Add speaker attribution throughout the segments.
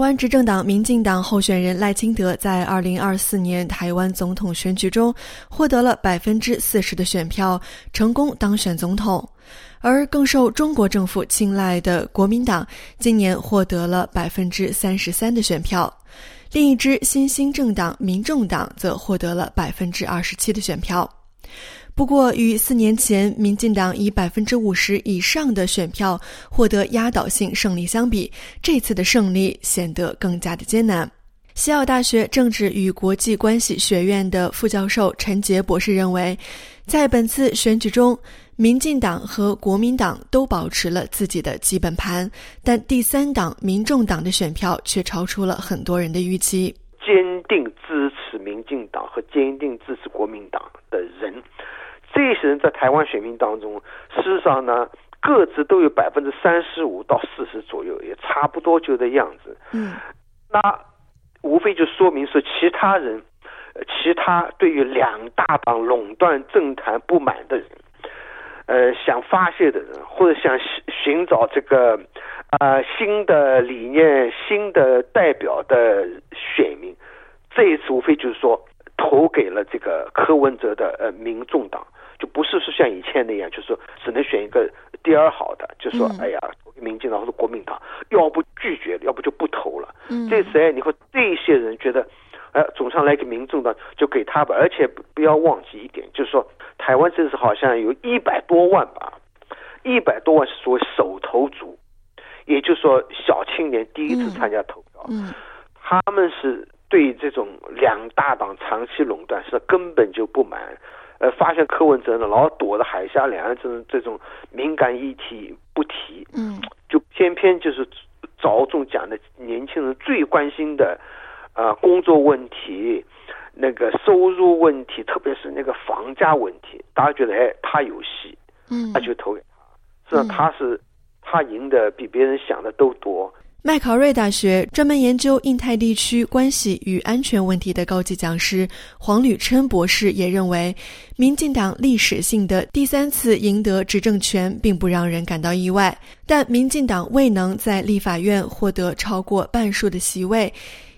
Speaker 1: 台湾执政党民进党候选人赖清德在二零二四年台湾总统选举中获得了百分之四十的选票，成功当选总统。而更受中国政府青睐的国民党今年获得了百分之三十三的选票，另一支新兴政党民众党则获得了百分之二十七的选票。不过，与四年前民进党以百分之五十以上的选票获得压倒性胜利相比，这次的胜利显得更加的艰难。西澳大学政治与国际关系学院的副教授陈杰博士认为，在本次选举中，民进党和国民党都保持了自己的基本盘，但第三党民众党的选票却超出了很多人的预期。
Speaker 2: 坚定支持民进党和坚定支持国民党的人。这些人在台湾选民当中，事实上呢，各自都有百分之三十五到四十左右，也差不多就这样子。
Speaker 1: 嗯，
Speaker 2: 那无非就说明是，其他人，其他对于两大党垄断政坛不满的人，呃，想发泄的人，或者想寻找这个啊新的理念、新的代表的选民，这一次无非就是说投给了这个柯文哲的呃民众党。就不是说像以前那样，就是说只能选一个第二好的，就说哎呀，民进党或者国民党，要不拒绝，要不就不投了。这次哎，你说这些人觉得，哎，总上来个民众党就给他吧，而且不要忘记一点，就是说台湾这次好像有一百多万吧，一百多万是所谓手头族，也就是说小青年第一次参加投票，嗯他们是对这种两大党长期垄断是根本就不满。呃，发现柯文哲呢，老躲着海峡两岸这种这种敏感议题不提，
Speaker 1: 嗯，
Speaker 2: 就偏偏就是着重讲的年轻人最关心的，啊，工作问题，那个收入问题，特别是那个房价问题，大家觉得哎，他有戏，
Speaker 1: 嗯，
Speaker 2: 他就投给他，实际上他是他赢的比别人想的都多。
Speaker 1: 麦考瑞大学专门研究印太地区关系与安全问题的高级讲师黄吕琛博士也认为，民进党历史性的第三次赢得执政权并不让人感到意外，但民进党未能在立法院获得超过半数的席位，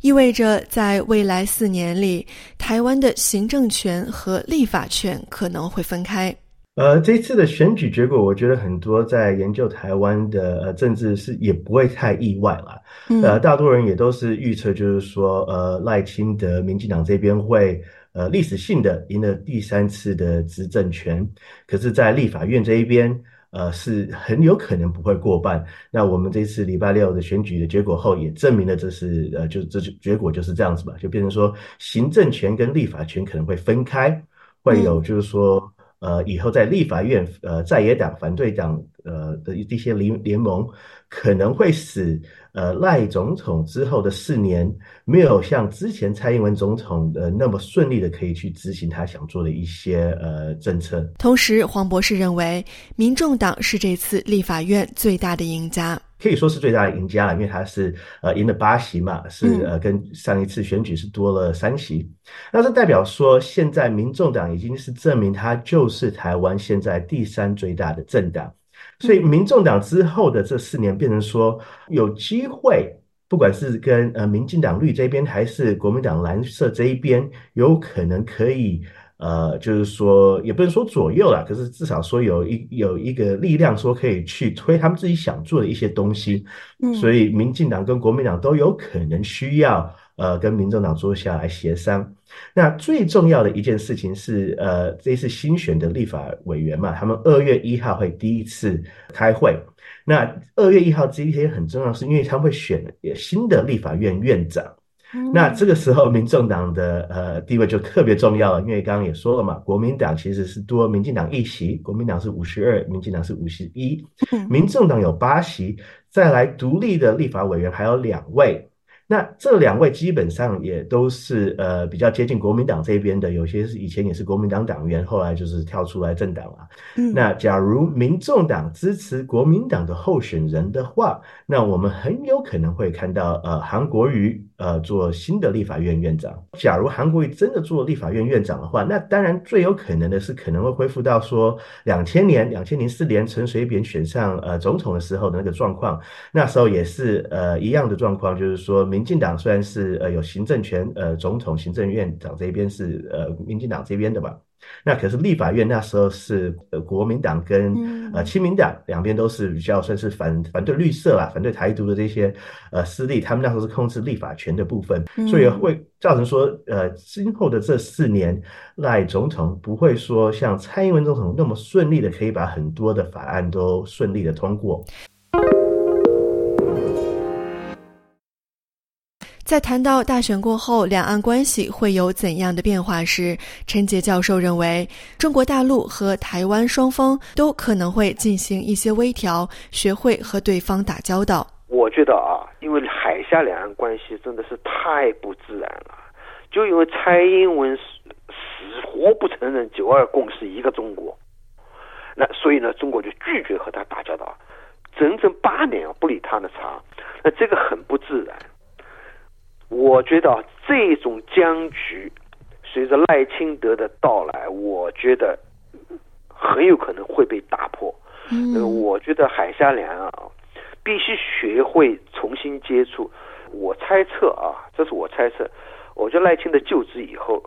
Speaker 1: 意味着在未来四年里，台湾的行政权和立法权可能会分开。
Speaker 3: 呃，这次的选举结果，我觉得很多在研究台湾的呃政治是也不会太意外了。呃，大多人也都是预测，就是说，呃，赖清德民进党这边会呃历史性的赢了第三次的执政权，可是，在立法院这一边，呃，是很有可能不会过半。那我们这次礼拜六的选举的结果后，也证明了这是呃，就这就结果就是这样子吧，就变成说行政权跟立法权可能会分开，会有就是说。呃，以后在立法院，呃，在野党、反对党，呃的一些联联盟，可能会使呃赖总统之后的四年没有像之前蔡英文总统呃那么顺利的可以去执行他想做的一些呃政策。
Speaker 1: 同时，黄博士认为，民众党是这次立法院最大的赢家。
Speaker 3: 可以说是最大的赢家了，因为他是呃赢了八席嘛，是呃跟上一次选举是多了三席。那这代表说，现在民众党已经是证明他就是台湾现在第三最大的政党。所以民众党之后的这四年，变成说有机会，不管是跟呃民进党绿这边，还是国民党蓝色这一边，有可能可以。呃，就是说，也不能说左右啦，可是至少说有一有一个力量，说可以去推他们自己想做的一些东西。
Speaker 1: 嗯，
Speaker 3: 所以民进党跟国民党都有可能需要呃跟民众党坐下来协商。那最重要的一件事情是，呃，这次新选的立法委员嘛，他们二月一号会第一次开会。那二月一号这一天很重要，是因为他会选新的立法院院长。那这个时候，民众党的呃地位就特别重要了，因为刚刚也说了嘛，国民党其实是多民进党一席，国民党是五十二，民进党是五十一，民众党有八席，再来独立的立法委员还有两位，那这两位基本上也都是呃比较接近国民党这边的，有些是以前也是国民党党员，后来就是跳出来政党了。那假如民众党支持国民党的候选人的话，那我们很有可能会看到呃韩国瑜呃做新的立法院院长。假如韩国瑜真的做立法院院长的话，那当然最有可能的是可能会恢复到说两千年、两千零四年陈水扁选上呃总统的时候的那个状况。那时候也是呃一样的状况，就是说。民进党虽然是呃有行政权，呃总统、行政院长这边是呃民进党这边的嘛，那可是立法院那时候是呃国民党跟呃亲民党两边都是比较算是反反对绿色啦，反对台独的这些呃势力，他们那时候是控制立法权的部分，所以会造成说呃今后的这四年赖总统不会说像蔡英文总统那么顺利的可以把很多的法案都顺利的通过。
Speaker 1: 在谈到大选过后两岸关系会有怎样的变化时，陈杰教授认为，中国大陆和台湾双方都可能会进行一些微调，学会和对方打交道。
Speaker 2: 我觉得啊，因为海峡两岸关系真的是太不自然了，就因为蔡英文死死活不承认九二共识一个中国，那所以呢，中国就拒绝和他打交道，整整八年啊不理他的茬，那这个很不自然。我觉得这种僵局，随着赖清德的到来，我觉得很有可能会被打破。嗯，我觉得海峡两岸啊，必须学会重新接触。我猜测啊，这是我猜测。我觉得赖清德就职以后，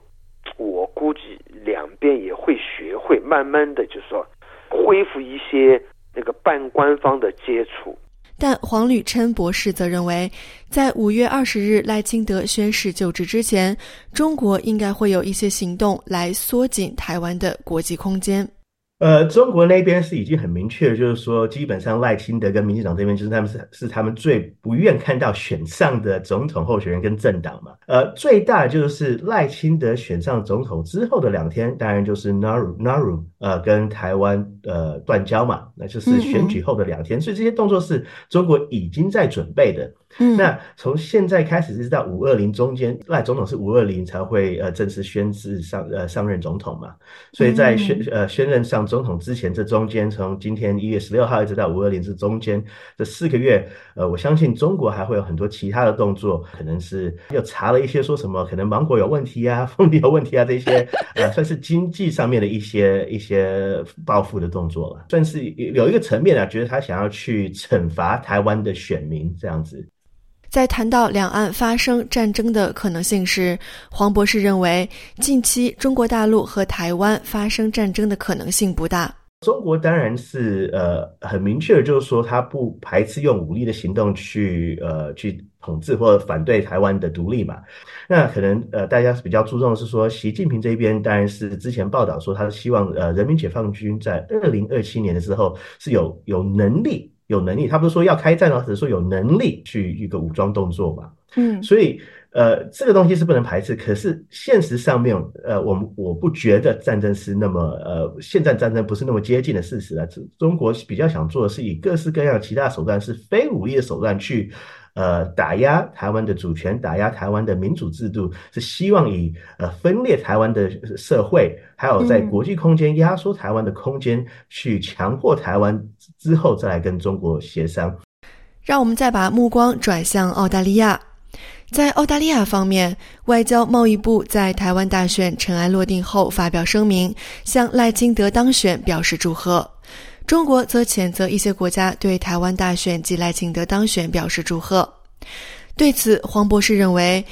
Speaker 2: 我估计两边也会学会慢慢的，就是说恢复一些那个半官方的接触。
Speaker 1: 但黄履琛博士则认为，在五月二十日赖清德宣誓就职之前，中国应该会有一些行动来缩紧台湾的国际空间。
Speaker 3: 呃，中国那边是已经很明确，就是说，基本上赖清德跟民进党这边，就是他们是是他们最不愿看到选上的总统候选人跟政党嘛。呃，最大就是赖清德选上总统之后的两天，当然就是 Naru Naru 呃跟台湾呃断交嘛，那就是选举后的两天，所以这些动作是中国已经在准备的。嗯，那从现在开始一直到五二零中间，赖总统是五二零才会呃正式宣誓上呃上任总统嘛，所以在宣呃宣任上总统之前，这中间从今天一月十六号一直到五二零这中间这四个月，呃，我相信中国还会有很多其他的动作，可能是又查了一些说什么可能芒果有问题啊，凤梨有问题啊这些呃算是经济上面的一些一些报复的动作了，算是有一个层面啊，觉得他想要去惩罚台湾的选民这样子。
Speaker 1: 在谈到两岸发生战争的可能性时，黄博士认为，近期中国大陆和台湾发生战争的可能性不大。
Speaker 3: 中国当然是呃很明确的，就是说他不排斥用武力的行动去呃去统治或者反对台湾的独立嘛。那可能呃大家比较注重的是说，习近平这边当然是之前报道说他希望呃人民解放军在二零二七年的时候是有有能力。有能力，他不是说要开战了，只是说有能力去一个武装动作嘛。嗯，所以呃，这个东西是不能排斥。可是现实上面，呃，我们我不觉得战争是那么呃，现在战争不是那么接近的事实啊。中国比较想做的是以各式各样其他手段，是非武力的手段去。呃，打压台湾的主权，打压台湾的民主制度，是希望以呃分裂台湾的社会，还有在国际空间压缩台湾的空间，去强迫台湾之后再来跟中国协商。
Speaker 1: 让我们再把目光转向澳大利亚，在澳大利亚方面，外交贸易部在台湾大选尘埃落定后发表声明，向赖清德当选表示祝贺。中国则谴责一些国家对台湾大选及赖清德当选表示祝贺。对此，黄博士认为，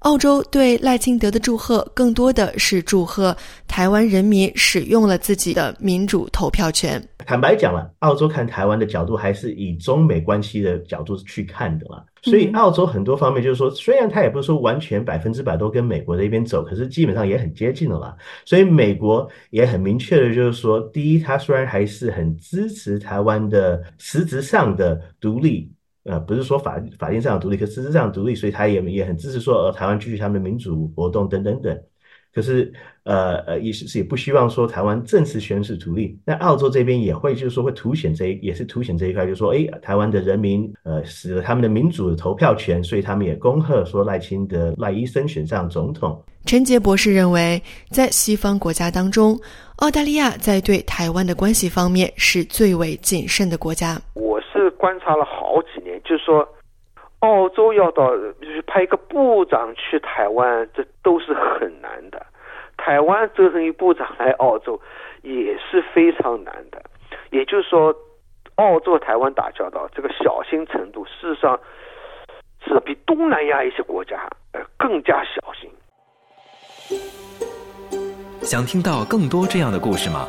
Speaker 1: 澳洲对赖清德的祝贺更多的是祝贺台湾人民使用了自己的民主投票权。
Speaker 3: 坦白讲了，澳洲看台湾的角度还是以中美关系的角度去看的嘛。所以澳洲很多方面就是说，虽然他也不是说完全百分之百都跟美国那边走，可是基本上也很接近了啦。所以美国也很明确的就是说，第一，他虽然还是很支持台湾的实质上的独立，呃，不是说法法定上的独立，可实质上独立，所以他也也很支持说，呃，台湾继续他们的民主活动等等等。可是呃呃，也是也不希望说台湾正式宣誓独立。那澳洲这边也会就是说会凸显这一也是凸显这一块，就是说，哎，台湾的人民呃使得他们的民主的投票权，所以他们也恭贺说赖清德赖医生选上总统。
Speaker 1: 陈杰博士认为，在西方国家当中，澳大利亚在对台湾的关系方面是最为谨慎的国家。
Speaker 2: 我是观察了好几年，就是说。澳洲要到就是派一个部长去台湾，这都是很难的。台湾折腾一部长来澳洲也是非常难的。也就是说，澳洲台湾打交道这个小心程度，事实上是比东南亚一些国家呃更加小心。
Speaker 4: 想听到更多这样的故事吗？